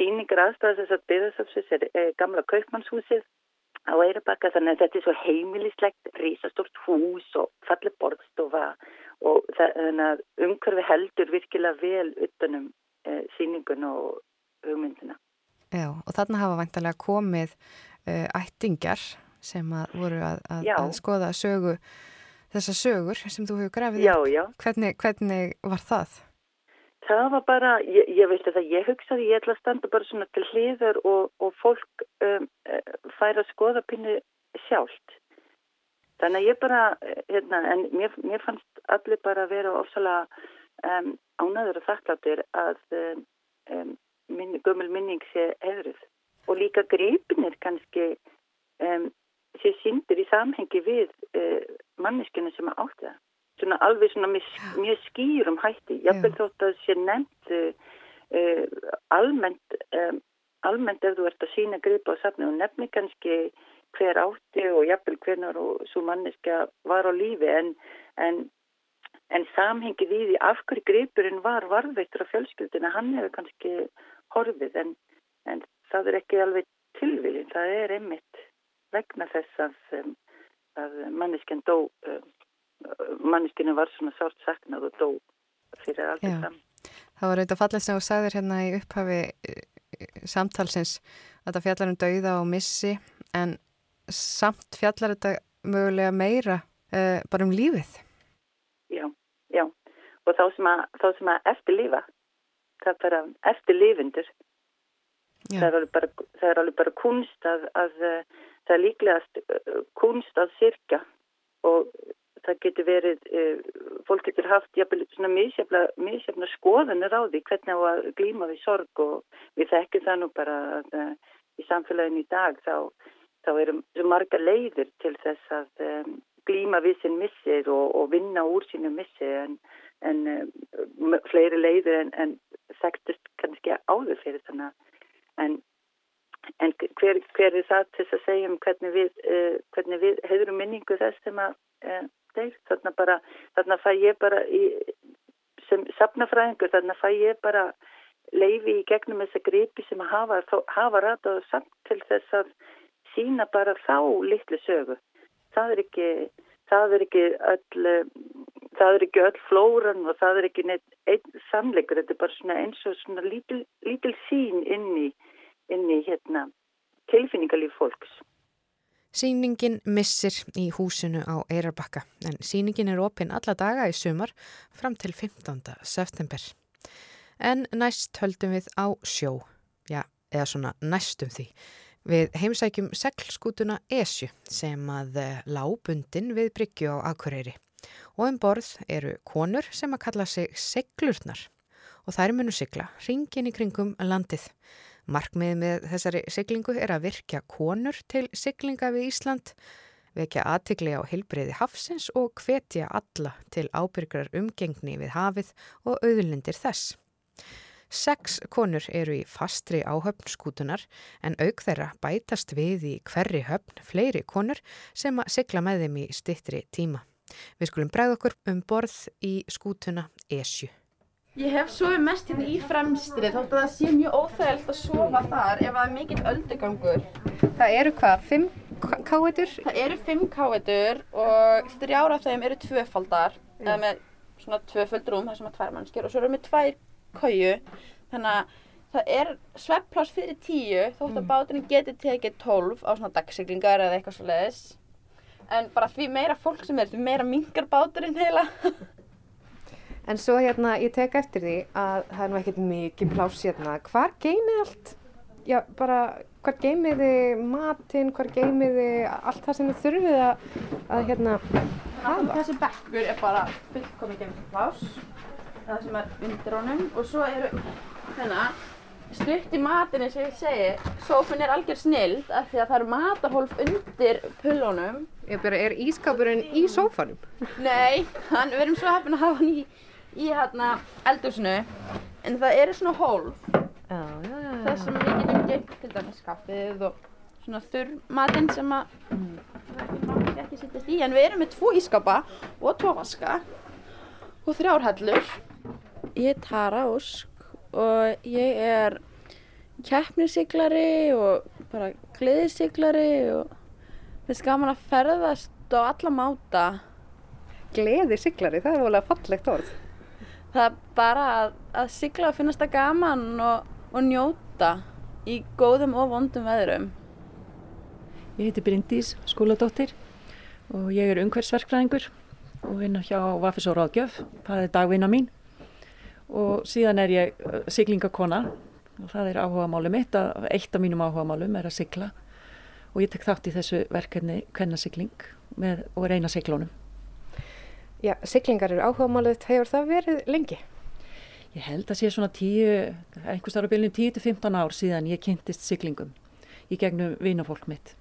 síningar aðstæðast þess að beigðarsafsins er uh, gamla kaupmannshúsið á Eirabakka þannig að þetta er svo heimilislegt, rísastort hús og falli borðstofa og þannig að umhverfi heldur virkilega vel utanum e, síningun og hugmyndina. Já, og þarna hafa vantarlega komið uh, ættingar sem að voru að, að, að skoða sögu, þessa sögur sem þú hefur grafið. Já, já. Hvernig, hvernig var það? Það var bara, ég, ég veit að það, ég hugsaði, ég ætla að standa bara svona til hliður og, og fólk um, færa skoðapinnu sjálft. Þannig að ég bara, hérna, en mér, mér fannst allir bara að vera ofsalega um, ánæður og þakkláttir að um, minn, gömul minning sé hefrið. Og líka greipinir kannski sé síndir í samhengi við uh, manneskinu sem átti það. Svona alveg svona mjög, skýrum hætti. Ég vil þótt að sé nefnt uh, almennt, um, almennt ef þú ert að sína greipa á safni og nefni kannski hver átti og jafnvel hvernar og svo manneska var á lífi en, en, en samhengi við í af hverju greipurinn var varðveittur á fjölskyldina, hann hefur kannski horfið en, en það er ekki alveg tilvíðin, það er einmitt vegna þess að, að manneskinn dó, um, manneskinu var svona sárt saknað og dó fyrir aldrei fram. Það var auðvitað fallið sem þú sagðir hérna í upphafi samtalsins að það fjallar um dauða og missi en samt fjallar þetta mögulega meira uh, bara um lífið. Já, já. Og þá sem að, þá sem að eftirlífa, það er bara eftirlífundur. Það er alveg bara, það er alveg bara kunst að, að það er líklegast kunst að sirka og það getur verið, fólk getur haft mísjafna skoðanir á því hvernig á að glíma við sorg og við þekkjum það nú bara að í samfélaginu í dag þá þá eru marga leiðir til þess að um, glíma við sinn missir og, og vinna úr sínu missir en, en um, fleiri leiðir en, en þekktust kannski áður fyrir þannig en, en hver, hver er það til að segja um hvernig við, uh, við hefur minningu þess sem að uh, þeir, þarna bara þarna fæ ég bara í, sem safnafræðingur, þarna fæ ég bara leiði í gegnum þessa gripi sem hafa, hafa ratað samt til þess að sína bara þá litlu sögu. Það er ekki, það er ekki öll, það er ekki öll flóran og það er ekki neitt einn samleikur. Þetta er bara svona eins og svona lítil, lítil sín inn í, inn í hérna, tilfinningarlíf fólks. Sýningin missir í húsinu á Eirarbakka en sýningin er opinn alla daga í sumar fram til 15. september. En næst höldum við á sjó, já, eða svona næstum því. Við heimsækjum seglskútuna Esju sem að lábundin við Bryggju á Akureyri og um borð eru konur sem að kalla sig seglurnar og þær munu sigla ringin í kringum landið. Markmið með þessari siglingu er að virkja konur til siglinga við Ísland, vekja aðtikli á heilbreyði hafsins og hvetja alla til ábyrgrar umgengni við hafið og auðlindir þess. Seks konur eru í fastri áhöfn skútunar en auk þeirra bætast við í hverri höfn fleiri konur sem að sigla með þeim í stittri tíma. Við skulum bregða okkur um borð í skútuna Esju. Ég hef sofið mest hérna í fremstri þótt að það sé mjög óþægilt að sofa þar ef það er mikill öldugangur. Það eru hvað? Fimm káetur? Það eru fimm káetur og þrjára af þeim eru tvöfaldar eða með svona tvöföld rúm þar sem að tvær mannskjör og svo eru með tvær kauju þannig að það er sveppláss fyrir tíu þótt að mm. báturinn geti tekið tólf á svona dagsiglingar eða eitthvað svo leiðis en bara því meira fólk sem er því meira mingar báturinn heila En svo hérna, ég tek eftir því að það er nú ekkert mikið pláss hérna. Hvar geymið allt? Já, bara, hvar geymið þið matinn, hvar geymið þið allt það sem þið þurfið að, að hérna, hafa? Þessi bekkur er bara fullkomið geymið pláss, það sem er undir honum og svo eru, hérna, stutt í matinn eins og ég segi, sófinn er algjör snild af því að það eru matarhólf undir pullunum. Ég byrja, er ískapurinn í sófanum? Nei, hann, við erum svo heppin að hafa hann í í hérna eldusinu en það eru svona hólf já, já, já, þess sem við getum geimt til dæmis kaffið og svona þurr matinn sem að mm. það er ekki sittast í en við erum með tvo ískapa og tvo vaska og þrjárhallur ég er Tara Ósk og ég er keppnisiglari og bara gleðisiglari og finnst gaman að ferðast á alla máta. Gleði siglari, það er volið að fallegt orð. Það er bara að, að sigla og finnast það gaman og, og njóta í góðum og vondum veðrum. Ég heiti Bryndís skóladóttir og ég er umhverfsverkfræðingur og vinna hjá Vafis og Ráðgjöf. Það er dagvinna mín og síðan er ég siglingakona og það er áhuga máli mitt eitt af mínum áhuga málum er að sigla og ég tek þátt í þessu verkefni kvennasigling með, og reyna siglónum. Já, siglingar eru áhuga málið, hefur það verið lengi? Ég held að sé svona tíu, einhvers ára byrjunum 10-15 ár síðan ég kynntist siglingum í gegnum vinafólk mitt.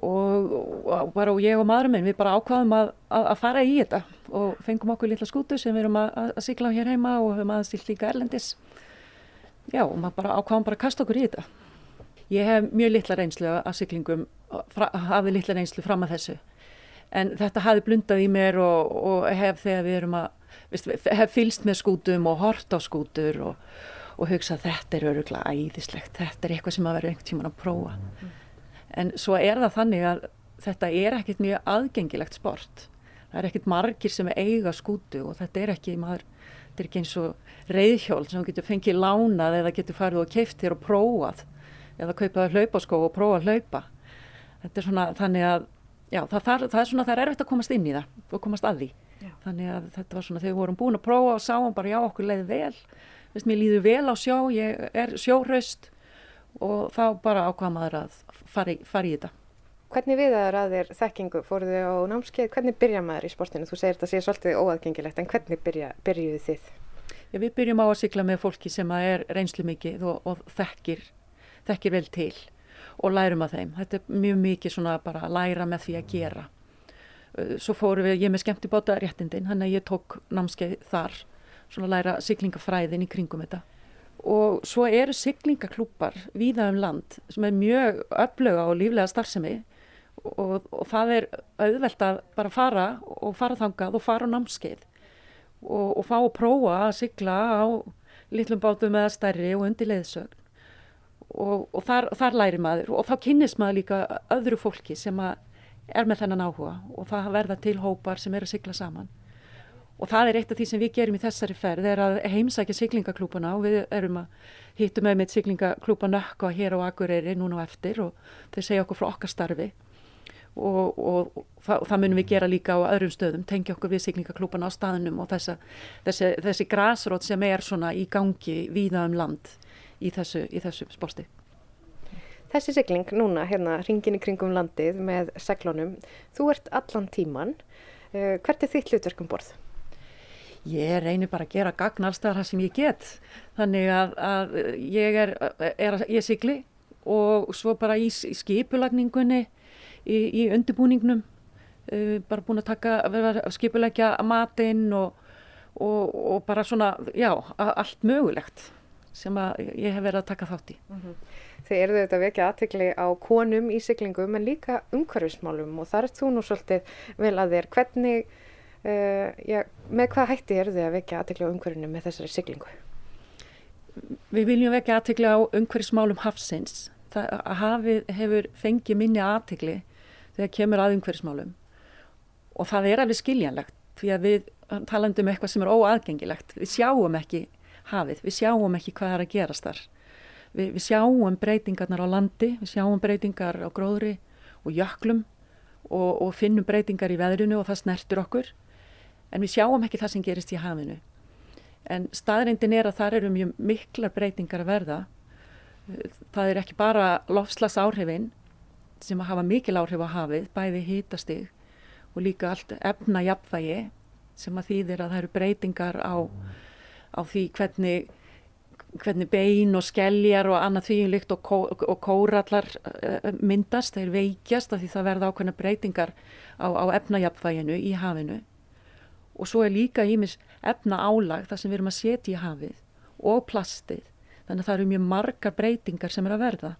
Og, og bara og ég og maðurinn minn við bara ákvaðum að, að, að fara í þetta og fengum okkur litla skútu sem við erum að, að sigla á hér heima og höfum aðeins líka erlendis. Já og maður bara ákvaðum bara að kasta okkur í þetta. Ég hef mjög litla reynslu að siglingum hafði litla reynslu fram að þessu en þetta hafi blundað í mér og, og hef þegar við erum að veist, hef fylst með skútum og hort á skútur og, og hugsa þetta er öruglega æðislegt, þetta er eitthvað sem að vera einhvern tíman að prófa. En svo er það þannig að þetta er ekkert mjög aðgengilegt sport. Það er ekkert margir sem eiga skútu og þetta er ekki maður þetta er ekki eins og reyðhjól sem getur fengið lánað eða getur farið og keift þér og prófað eða kaupaði hlaupaskó og prófa að hlaupa. Þetta er svona þannig að já, það, það, það er svona það er erfitt að komast inn í það og komast að því já. þannig að þetta var svona þegar við vorum búin að prófa og sáum bara já okkur leiði vel Vist, mér líður vel á sjó, ég er sjóhraust og þá bara ákvað maður að fara í, fara í þetta. Hvernig viðaður að þér þekkingu fóruð þið á námskeið? Hvernig byrja maður í sportinu? Þú segir þetta sé svolítið óaðgengilegt en hvernig byrja, byrjuðu þið? Já, við byrjum á að sykla með fólki sem er reynslu mikið og, og þekkir, þekkir vel til og lærum að þeim. Þetta er mjög mikið svona bara að læra með því að gera. Svo fóru við, ég með skemmt í báta réttindin, hann að ég tók námskeið þar, svona að læra syklingafræðin í kringum þetta og svo eru siglingaklúpar víða um land sem er mjög öfluga og líflega starfsemi og, og það er auðvelt að bara fara og fara þangað og fara á námskeið og, og fá að prófa að sigla á litlum bátum eða stærri og undir leiðsögn og, og þar, þar læri maður. Og þá kynnist maður líka öðru fólki sem er með þennan áhuga og það verða til hópar sem er að sigla saman. Og það er eitt af því sem við gerum í þessari ferð er að heimsækja siglingaklúpana og við erum að hittum með mitt siglingaklúpa nökk og hér á Akureyri núna á eftir og þeir segja okkur frá okkar starfi. Og, og, og, það, og það munum við gera líka á öðrum stöðum, tengja okkur við siglingaklúpana á staðnum og þessa, þessi, þessi grásrót sem er svona í gangi víða um land í þessu, í þessu sporti. Þessi sigling núna hérna ringin í kringum landið með seglunum, þú ert allan tíman, uh, hvert er þitt hlutverkum borð? ég reynir bara að gera gagn allstæðar það sem ég get þannig að, að ég er, er að ég sigli og svo bara í, í skipulagningunni í, í undirbúningnum uh, bara búin að taka að skipulegja matinn og, og, og bara svona já, allt mögulegt sem ég hef verið að taka þátt í mm -hmm. Þið eru þetta vekja aðtegli á konum í siglingum en líka umhverfismálum og þar er þú nú svolítið vel að þér hvernig Uh, já, með hvað hætti eru þið að vekja aðtekla á umhverfinu með þessari siglingu? Við viljum vekja aðtekla á umhverfismálum hafsins. Það að hafið hefur fengið minni aðtekli þegar kemur að umhverfismálum og það er alveg skiljanlegt því að við talandum um eitthvað sem er óaðgengilegt. Við sjáum ekki hafið, við sjáum ekki hvað er að gerast þar. Við, við sjáum breytingarnar á landi, við sjáum breytingar á gróðri og jöklum og, og finnum breytingar í veðrunu og það snertur okkur en við sjáum ekki það sem gerist í hafinu. En staðreindin er að þar eru mjög miklar breytingar að verða. Það er ekki bara lofslags áhrifin sem að hafa mikil áhrif á hafið, bæði hýtastig og líka allt efna jafnvægi sem að þýðir að það eru breytingar á, á því hvernig, hvernig bein og skelljar og annað þvíinlikt og, kó, og kórallar eh, myndast, þeir veikjast af því það verða ákveðna breytingar á, á efnajapvæginu í hafinu. Og svo er líka ímis efna álag þar sem við erum að setja í hafið og plastið. Þannig að það eru mjög margar breytingar sem er að verða.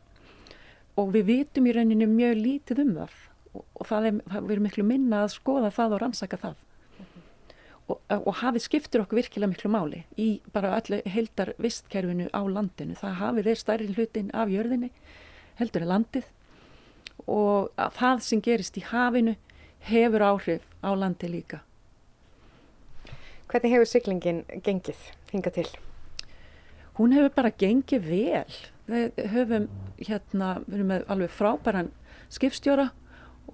Og við vitum í rauninni mjög lítið um það. Og, það er, það, við erum miklu minna að skoða það og rannsaka það. Og, og hafið skiptir okkur virkilega miklu máli í bara öllu heldar vistkerfinu á landinu það hafið er stærri hlutin af jörðinni heldur er landið og það sem gerist í hafinu hefur áhrif á landi líka. Hvernig hefur syklingin gengið hinga til? Hún hefur bara gengið vel. Við höfum hérna, við erum með alveg frábæran skipstjóra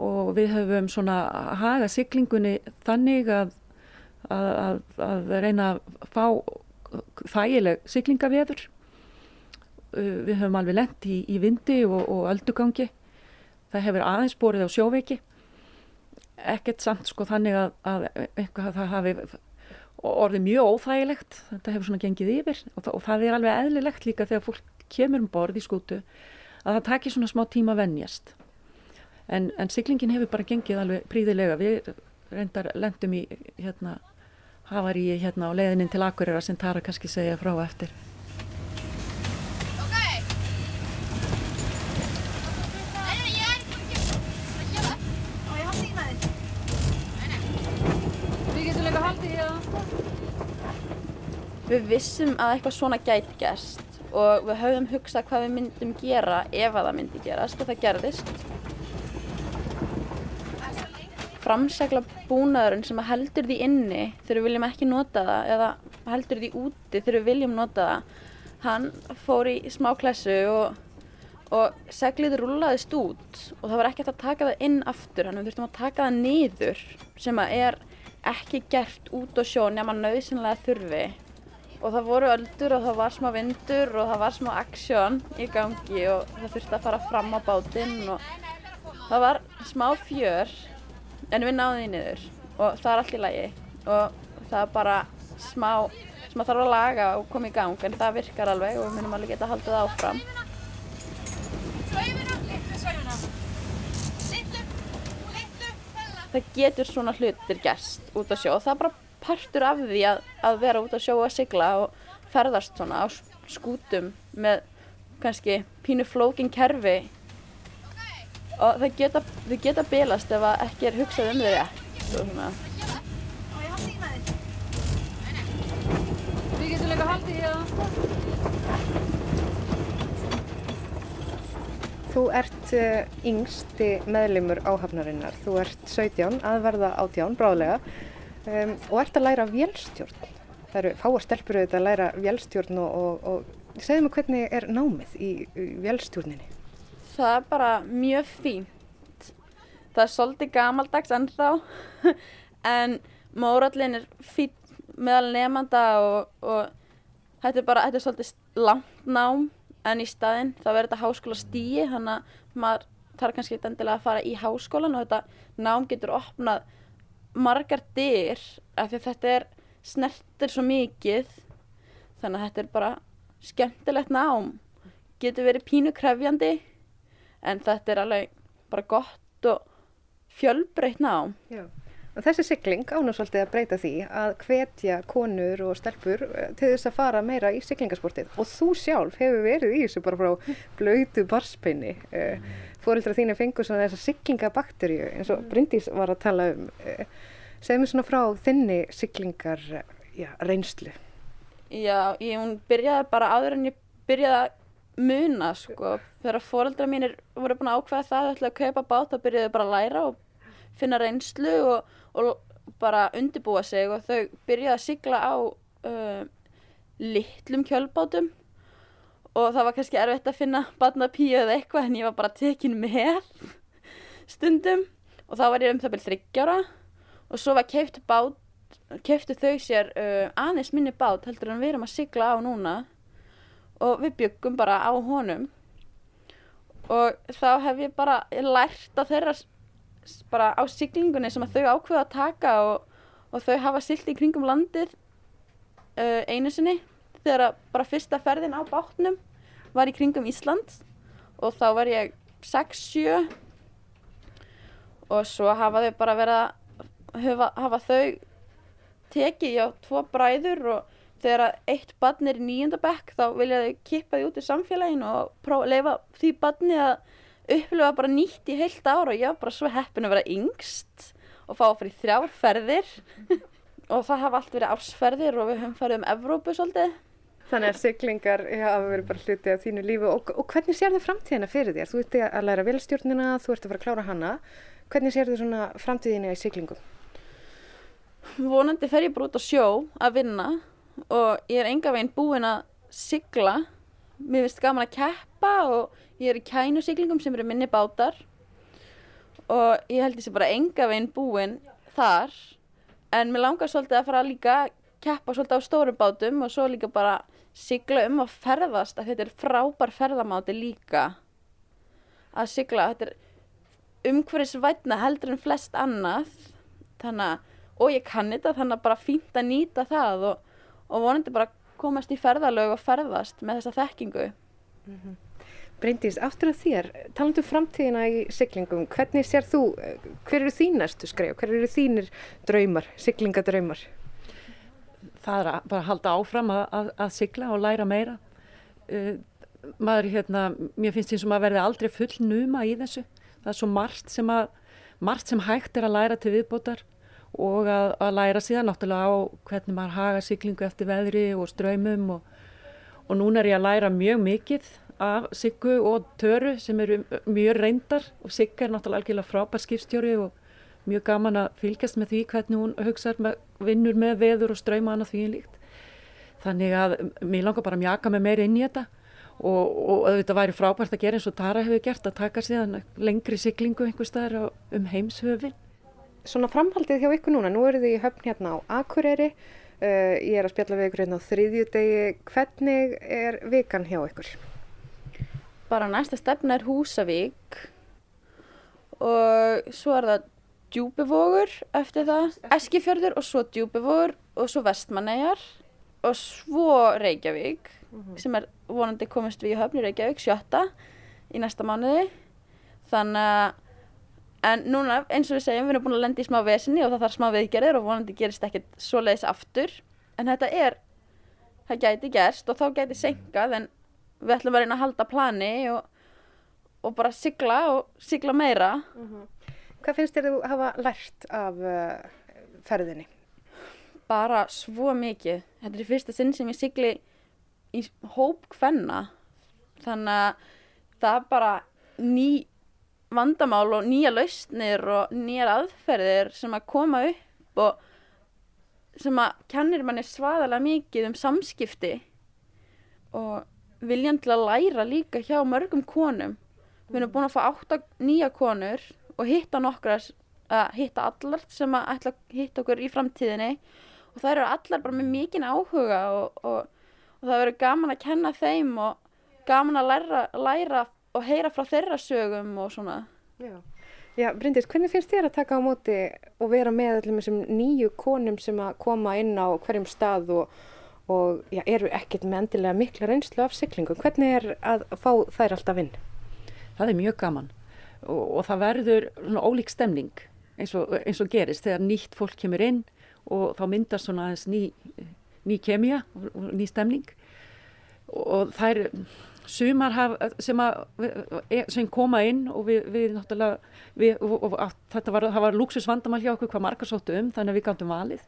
og við höfum svona haga syklingunni þannig að, að, að, að reyna að fá þægileg syklingaveður. Uh, við höfum alveg lendt í, í vindi og, og öldugangi. Það hefur aðeins borið á sjóveiki. Ekkert samt sko þannig að eitthvað það hafi orðið mjög óþægilegt. Þetta hefur svona gengið yfir og það, og það er alveg eðlilegt líka þegar fólk kemur um borð í skútu að það takir svona smá tíma að vennjast. En, en syklingin hefur bara gengið alveg príðilega. Við reyndar lendum í hérna, hafar í hérna á leiðinin til Akureyra sem Tara kannski segja frá eftir. Við vissum að eitthvað svona gæti gerst og við höfum hugsað hvað við myndum gera ef að það myndi gerast og það gerðist. Framsækla búnaðurinn sem heldur því inni þegar við viljum ekki nota það eða heldur því úti þegar við viljum nota það, hann fór í smá klessu og, og seglið rúlaðist út og það var ekki eftir að taka það inn aftur, hann við þurftum að taka það niður sem að er ekki gert út á sjó nema nöðsynlega þurfi. Og það voru öldur og það var smá vindur og það var smá aksjón í gangi og það þurfti að fara fram á bátinn og það var smá fjör en við náðum því niður. Og það er allt í lagi. Og það er bara smá sem að þarf að laga og koma í gang en það virkar alveg og við munum alveg geta það áfram. Það getur svona hlutir gerst út á sjó. Og það er bara partur af því að, að vera út að sjóa að sigla og ferðast svona á skútum með kannski pínu flókin kerfi og það geta, þau geta bilast ef ekki er hugsað um þau rétt og svona. Við getum líka haldið í það. Þú ert uh, yngsti meðlimur áhafnarinnar. Þú ert 17, aðverða 18, bráðlega um, og ert að læra vélstjórn. Það eru fáar stelpur auðvitað að læra vélstjórn og, og, og segðu mig hvernig er námið í, í vélstjórninni? Það er bara mjög fínt. Það er svolítið gamaldags ennþá. En mórallin er fín meðal nefnda og, og þetta er bara, þetta er svolítið langt nám en í staðinn þá verður þetta háskóla stíi þannig að maður þarf kannski endilega að fara í háskólan og þetta nám getur opnað margar dyr af því að þetta er snertir svo mikið. Þannig að þetta er bara skemmtilegt nám. Getur verið pínu krefjandi en þetta er alveg bara gott og fjölbreytt nám. Já. og þessi sigling ánum svolítið að breyta því að hvetja konur og stelpur eh, til þess að fara meira í siglingasportið. Og þú sjálf hefur verið í þessu bara frá blöytu barspeini eh, fórildra þínu fengur svona þessa siglingabakterju eins og Bryndís var að tala um. Eh, segð mér svona frá þinni siglingar já, reynslu. Já, ég byrjaði bara áður en ég byrjaði að muna sko, þegar fórildra mínir voru búin að ákveða það að kaupa bát, þá byrjaði bara að læra og finna reynslu og, og bara undibúa sig. Og þau byrjaði að sigla á uh, litlum kjölbátum. Og það var kannski erfitt að finna barnapíu eða eitthvað en ég var bara tekin með stundum. Og þá var ég um það byrjað þryggjára og svo var keift bát keiftu þau sér uh, aðeins minni bát heldur en við erum að sigla á núna og við byggum bara á honum. Og þá hef ég bara lært að þeirra bara á siglingunni sem þau ákveða að taka og, og þau hafa silt í kringum landið uh, einu sinni. Þegar bara fyrsta ferðin á bátnum var í kringum Ísland og þá var ég 6-7 og svo hafa þau bara verið að hafa, hafa þau tekið á tvo bræður og þegar eitt barn er í nýjöndabekk þá vilja þau kippa því út í samfélaginu og leifa því barni að upplifa bara nýtt í heilt ára og ég var bara svo heppin að vera yngst og fá að fara í þrjárferðir og það hafa allt verið ársferðir og við höfum farið um Evrópu svolítið Þannig að siglingar hafa verið bara hluti af þínu lífi og, og hvernig sér þið framtíðina fyrir þér? Þú ert að læra velstjórnina, þú ert að fara að klára hana. Hvernig sér þið svona framtíðina í siglingum? Vonandi fer ég bara út á sjó að vinna og ég er enga veginn búin að sigla. Mér finnst gaman að keppa og ég er í kænusiglingum sem eru minni bátar. Og ég held þessi bara enga veginn búin þar. En mér langar svolítið að fara líka að keppa svolítið á stórum bátum og svo líka bara sigla um að ferðast að þetta er frábær ferðamáti líka. Að sigla þetta er umhverfisvætna heldur en flest annað. Þannig að, og ég kann þetta þannig að bara fínt að nýta það og, og vonandi bara komast í ferðalög og ferðast með þessa þekkingu mm -hmm. Bryndís, aftur að þér, talandu um framtíðina í siglingum, hvernig sér þú, hver eru þínastu skreif, hver eru þínir draumar, siglingadraumar? Það er að bara halda áfram að, að, að sigla og læra meira. Uh, maður, hérna, mér finnst eins og maður verði aldrei full numa í þessu. Það er svo margt sem, að, margt sem hægt er að læra til viðbótar og að, að læra síðan náttúrulega á hvernig maður haga siglingu eftir veðri og ströymum og, og núna er ég að læra mjög mikið af Siggu og Töru sem eru mjög reyndar og Sigga er náttúrulega algjörlega frábær skipstjóri og mjög gaman að fylgjast með því hvernig hún hugsaður með vinnur með veður og ströyma annað því líkt. Þannig að mér langar bara að mjaka mig meir inn í þetta og, og þetta væri frábært að gera eins og Tara hefur gert að taka síðan lengri siglingu einhver staðar um heimshöfin. Svona framhaldið hjá ykkur núna, nú eru þið í höfn hérna á Akureyri, uh, ég er að spjalla við ykkur hérna á þriðju degi, hvernig er vikan hjá ykkur? bara næsta stefna er Húsavík og svo er það Djúbivogur eftir það, Eskifjörður og svo Djúbivogur og svo Vestmannegar og svo Reykjavík mm -hmm. sem er vonandi komist við í höfni Reykjavík sjötta í næsta mánuði. Þannig að en núna eins og við segjum við erum búin að lendi í smá vesinni og það þarf smá viðgerðir og vonandi gerist ekkert svo leiðis aftur en þetta er það gæti gerst og þá gæti senkað en við ætlum að reyna að halda plani og, og bara sigla og sigla meira mm -hmm. Hvað finnst þér þú hafa lært af uh, ferðinni? Bara svo mikið þetta er fyrsta sinn sem ég sigli í hóp hvenna þannig að það er bara ný vandamál og nýja lausnir og nýjar aðferðir sem að koma upp og sem að kennir manni svaðalega mikið um samskipti og viljan til að læra líka hjá mörgum konum. Við erum búin að fá átta nýja konur og hitta nokkra að hitta allar sem að ætla að hitta okkur í framtíðinni og það eru allar bara með mikinn áhuga og, og, og það verður gaman að kenna þeim og gaman að læra, læra og heyra frá þeirra sögum og svona Já, Já Bryndis, hvernig finnst þér að taka á móti og vera með allir með þessum nýju konum sem að koma inn á hverjum stað og og já, eru ekkert með endilega mikla reynslu af syklingum. Hvernig er að fá þær alltaf inn? Það er mjög gaman og, og það verður svona ólík stemning eins og, eins og gerist þegar nýtt fólk kemur inn og þá myndast svona aðeins ný, ný kemja og ný stemning og það er sumar haf, sem, að, sem koma inn og við, við náttúrulega við, og, og, þetta var, var luxusvandamál hjá okkur hvað margar sóttu um þannig að við gáttum valið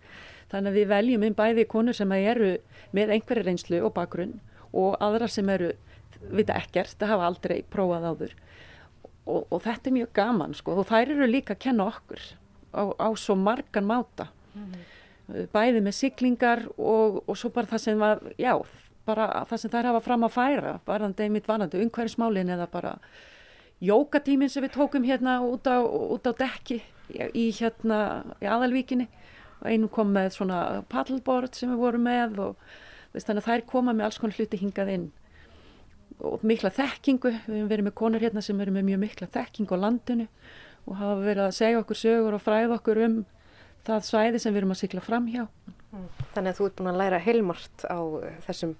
Þannig að við veljum inn bæði konur sem eru með einhverju reynslu og bakgrunn og aðra sem eru, vita ekkert, það hafa aldrei prófað áður. Og, og þetta er mjög gaman sko og þær eru líka að kenna okkur á, á svo margan máta. Mm -hmm. Bæði með siglingar og, og svo bara það sem var, já, bara það sem þær hafa fram að færa, varðandi einmitt varðandi umhverjusmálin eða bara jókatímin sem við tókum hérna út á, út á dekki í hérna í aðalvíkinni einu kom með svona paddleboard sem við vorum með og veist, þannig að þær koma með alls konar hluti hingað inn og mikla þekkingu, við hefum verið með konur hérna sem eru með mjög mikla þekkingu á landinu og hafa verið að segja okkur sögur og fræða okkur um það svæði sem við erum að sykla fram hjá. Þannig að þú ert búin að læra heilmart á þessum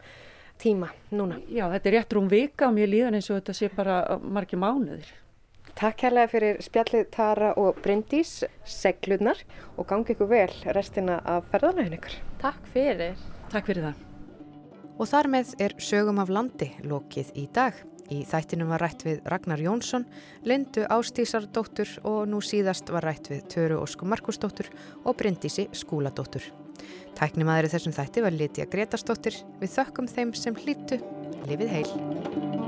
tíma núna. Já, þetta er rétt rúm vika og mér líðan eins og þetta sé bara margir mánuðir. Takk hérlega fyrir spjallið Tara og Bryndís, seglunar og gangi ykkur vel restina af ferðarlegin ykkur. Takk fyrir. Takk fyrir það. Og þar með er sögum af landi lokið í dag. Í þættinum var rætt við Ragnar Jónsson, Lindu Ástísardóttur og nú síðast var rætt við Töru Ósku Markusdóttur og Bryndísi Skúladóttur. Tæknimaður í þessum þætti var Lítiða Gretarsdóttir. Við þökkum þeim sem hlýttu. Livið heil!